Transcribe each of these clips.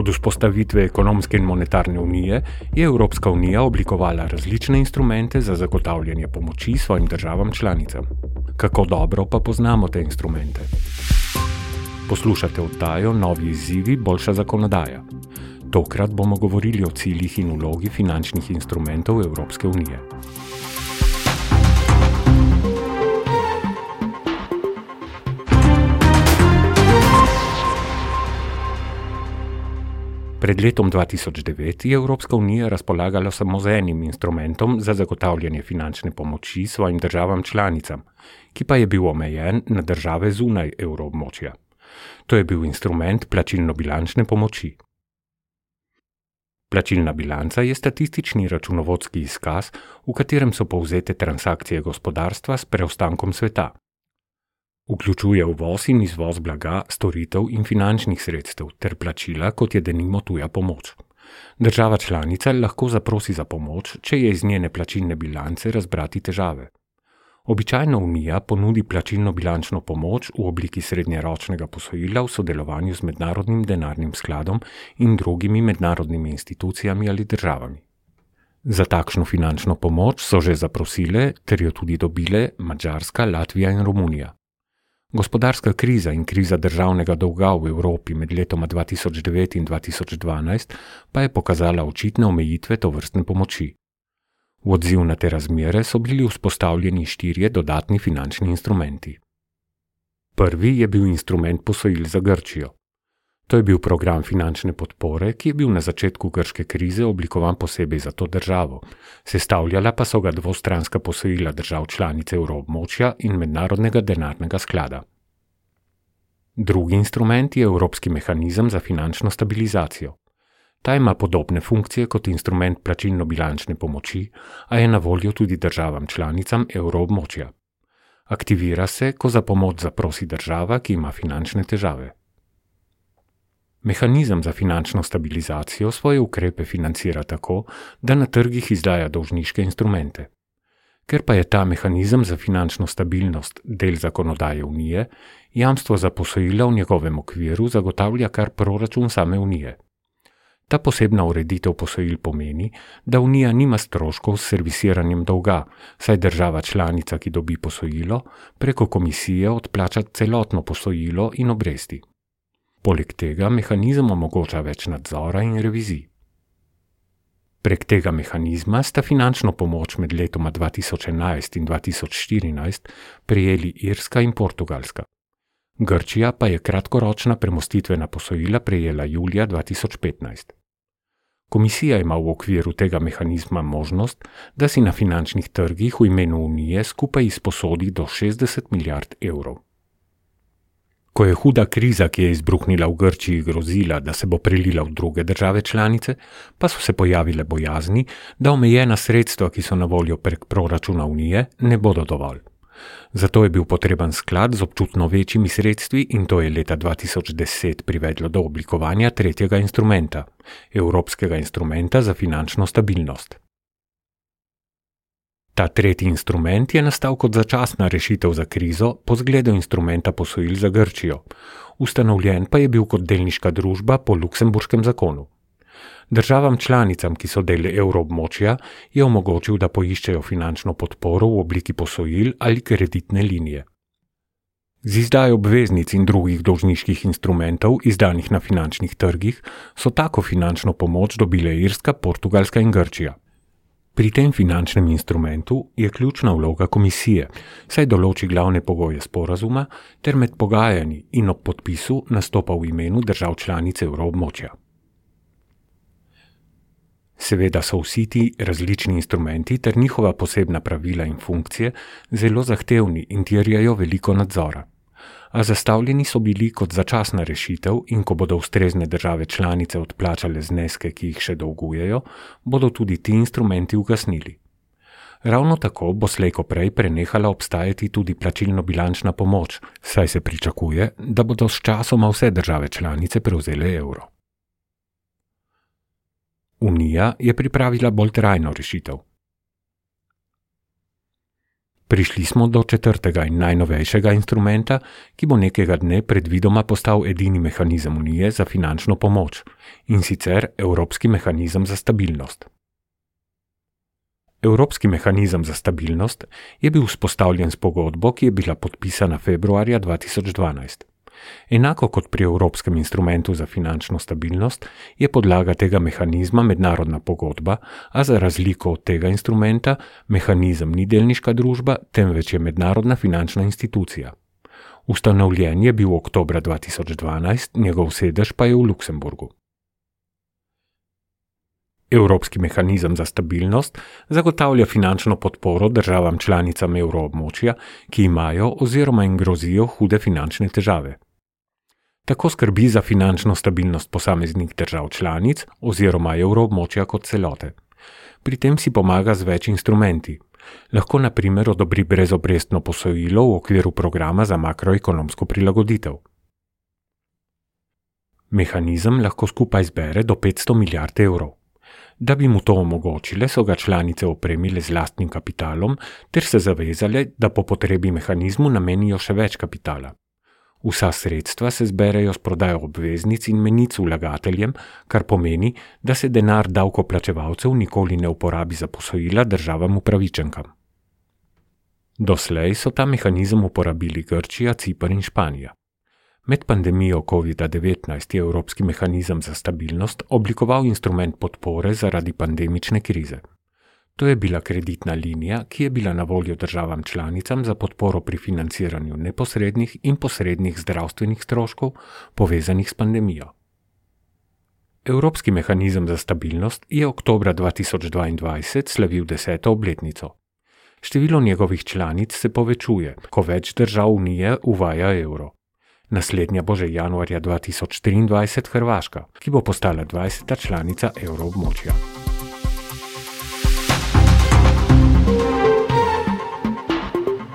Od vzpostavitve ekonomske in monetarne unije je Evropska unija oblikovala različne instrumente za zagotavljanje pomoči svojim državam članicam. Kako dobro pa poznamo te instrumente? Poslušate oddajo Novi izzivi, boljša zakonodaja. Tokrat bomo govorili o ciljih in vlogi finančnih instrumentov Evropske unije. Pred letom 2009 je Evropska unija razpolagala samo z enim instrumentom za zagotavljanje finančne pomoči svojim državam članicam, ki pa je bil omejen na države zunaj evroobmočja. To je bil instrument plačilno-bilančne pomoči. Plačilna bilanca je statistični računovodski izkaz, v katerem so povzete transakcije gospodarstva s preostankom sveta. Vključuje uvoz in izvoz blaga, storitev in finančnih sredstev ter plačila, kot je denimo tuja pomoč. Država članica lahko zaprosi za pomoč, če je iz njene plačilne bilance razbrati težave. Običajno Unija ponudi plačilno bilančno pomoč v obliki srednjeročnega posojila v sodelovanju z Mednarodnim denarnim skladom in drugimi mednarodnimi institucijami ali državami. Za takšno finančno pomoč so že zaprosile ter jo tudi dobile Mačarska, Latvija in Romunija. Gospodarska kriza in kriza državnega dolga v Evropi med letoma 2009 in 2012 pa je pokazala očitne omejitve to vrstne pomoči. V odziv na te razmere so bili vzpostavljeni štirje dodatni finančni instrumenti. Prvi je bil instrument posojil za Grčijo. To je bil program finančne podpore, ki je bil na začetku grške krize oblikovan posebej za to državo, sestavljala pa so ga dvostranska posojila držav članice evroobmočja in mednarodnega denarnega sklada. Drugi instrument je Evropski mehanizem za finančno stabilizacijo. Ta ima podobne funkcije kot instrument plačilno-bilančne pomoči, a je na voljo tudi državam članicam evroobmočja. Aktivira se, ko za pomoč zaprosi država, ki ima finančne težave. Mehanizem za finančno stabilizacijo svoje ukrepe financira tako, da na trgih izdaja dolžniške instrumente. Ker pa je ta mehanizem za finančno stabilnost del zakonodaje Unije, jamstvo za posojila v njegovem okviru zagotavlja kar proračun same Unije. Ta posebna ureditev posojil pomeni, da Unija nima stroškov s servisiranjem dolga, saj država članica, ki dobi posojilo, preko komisije odplača celotno posojilo in obresti. Poleg tega mehanizem omogoča več nadzora in revizij. Prek tega mehanizma sta finančno pomoč med letoma 2011 in 2014 prijeli Irska in Portugalska. Grčija pa je kratkoročna premostitvena posojila prejela julija 2015. Komisija ima v okviru tega mehanizma možnost, da si na finančnih trgih v imenu Unije skupaj izposodi do 60 milijard evrov. Ko je huda kriza, ki je izbruhnila v Grčiji, grozila, da se bo prelila v druge države članice, pa so se pojavile bojazni, da omejena sredstva, ki so na voljo prek proračuna Unije, ne bodo dovolj. Zato je bil potreben sklad z občutno večjimi sredstvi in to je leta 2010 privedlo do oblikovanja tretjega instrumenta, Evropskega instrumenta za finančno stabilnost. Ta tretji instrument je nastal kot začasna rešitev za krizo po zgledu instrumenta posojil za Grčijo, ustanovljen pa je bil kot delniška družba po Luksemburškem zakonu. Državam članicam, ki so del evroobmočja, je omogočil, da poiščejo finančno podporo v obliki posojil ali kreditne linije. Z izdajo obveznic in drugih dolžniških instrumentov, izdanih na finančnih trgih, so tako finančno pomoč dobile Irska, Portugalska in Grčija. Pri tem finančnem instrumentu je ključna vloga komisije, saj določi glavne pogoje sporazuma ter med pogajanji in ob podpisu nastopa v imenu držav članic evroobmočja. Seveda so vsi ti različni instrumenti ter njihova posebna pravila in funkcije zelo zahtevni in terjajo veliko nadzora. A zastavljeni so bili kot začasna rešitev, in ko bodo ustrezne države članice odplačale zneske, ki jih še dolgujejo, bodo tudi ti instrumenti ugasnili. Ravno tako bo slejko prej prenehala obstajati tudi plačilno-bilančna pomoč, saj se pričakuje, da bodo s časoma vse države članice prevzele evro. Unija je pripravila bolj trajno rešitev. Prišli smo do četrtega in najnovejšega instrumenta, ki bo nekega dne predvidoma postal edini mehanizem Unije za finančno pomoč in sicer Evropski mehanizem za stabilnost. Evropski mehanizem za stabilnost je bil vzpostavljen s pogodbo, ki je bila podpisana februarja 2012. Enako kot pri Evropskem instrumentu za finančno stabilnost, je podlaga tega mehanizma mednarodna pogodba, a za razliko od tega instrumenta, mehanizem ni delniška družba, temveč je mednarodna finančna institucija. Ustanovljen je bil oktober 2012, njegov sedež pa je v Luksemburgu. Evropski mehanizem za stabilnost zagotavlja finančno podporo državam članicam evroobmočja, ki imajo oziroma jim grozijo hude finančne težave. Tako skrbi za finančno stabilnost posameznih držav članic oziroma evroobmočja kot celote. Pri tem si pomaga z več instrumenti. Lahko na primer odobri brezobrestno posojilo v okviru programa za makroekonomsko prilagoditev. Mehanizem lahko skupaj zbere do 500 milijard evrov. Da bi mu to omogočile, so ga članice opremile z lastnim kapitalom ter se zavezale, da po potrebi mehanizmu namenijo še več kapitala. Vsa sredstva se zberejo s prodajo obveznic in menic vlagateljem, kar pomeni, da se denar davkoplačevalcev nikoli ne uporabi za posojila državam upravičenkam. Doslej so ta mehanizem uporabili Grčija, Cipr in Španija. Med pandemijo COVID-19 je Evropski mehanizem za stabilnost oblikoval instrument podpore zaradi pandemične krize. To je bila kreditna linija, ki je bila na voljo državam članicam za podporo pri financiranju neposrednih in posrednih zdravstvenih stroškov povezanih s pandemijo. Evropski mehanizem za stabilnost je oktober 2022 slavil deseto obletnico. Število njegovih članic se povečuje, ko več držav Unije uvaja evro. Naslednja bo že januarja 2023 Hrvaška, ki bo postala 20. članica evroobmočja.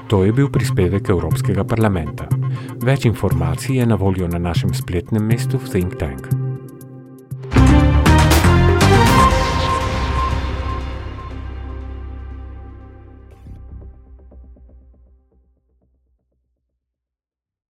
To je bil prispevek Evropskega parlamenta. Več informacij je na voljo na našem spletnem mestu Think Tank.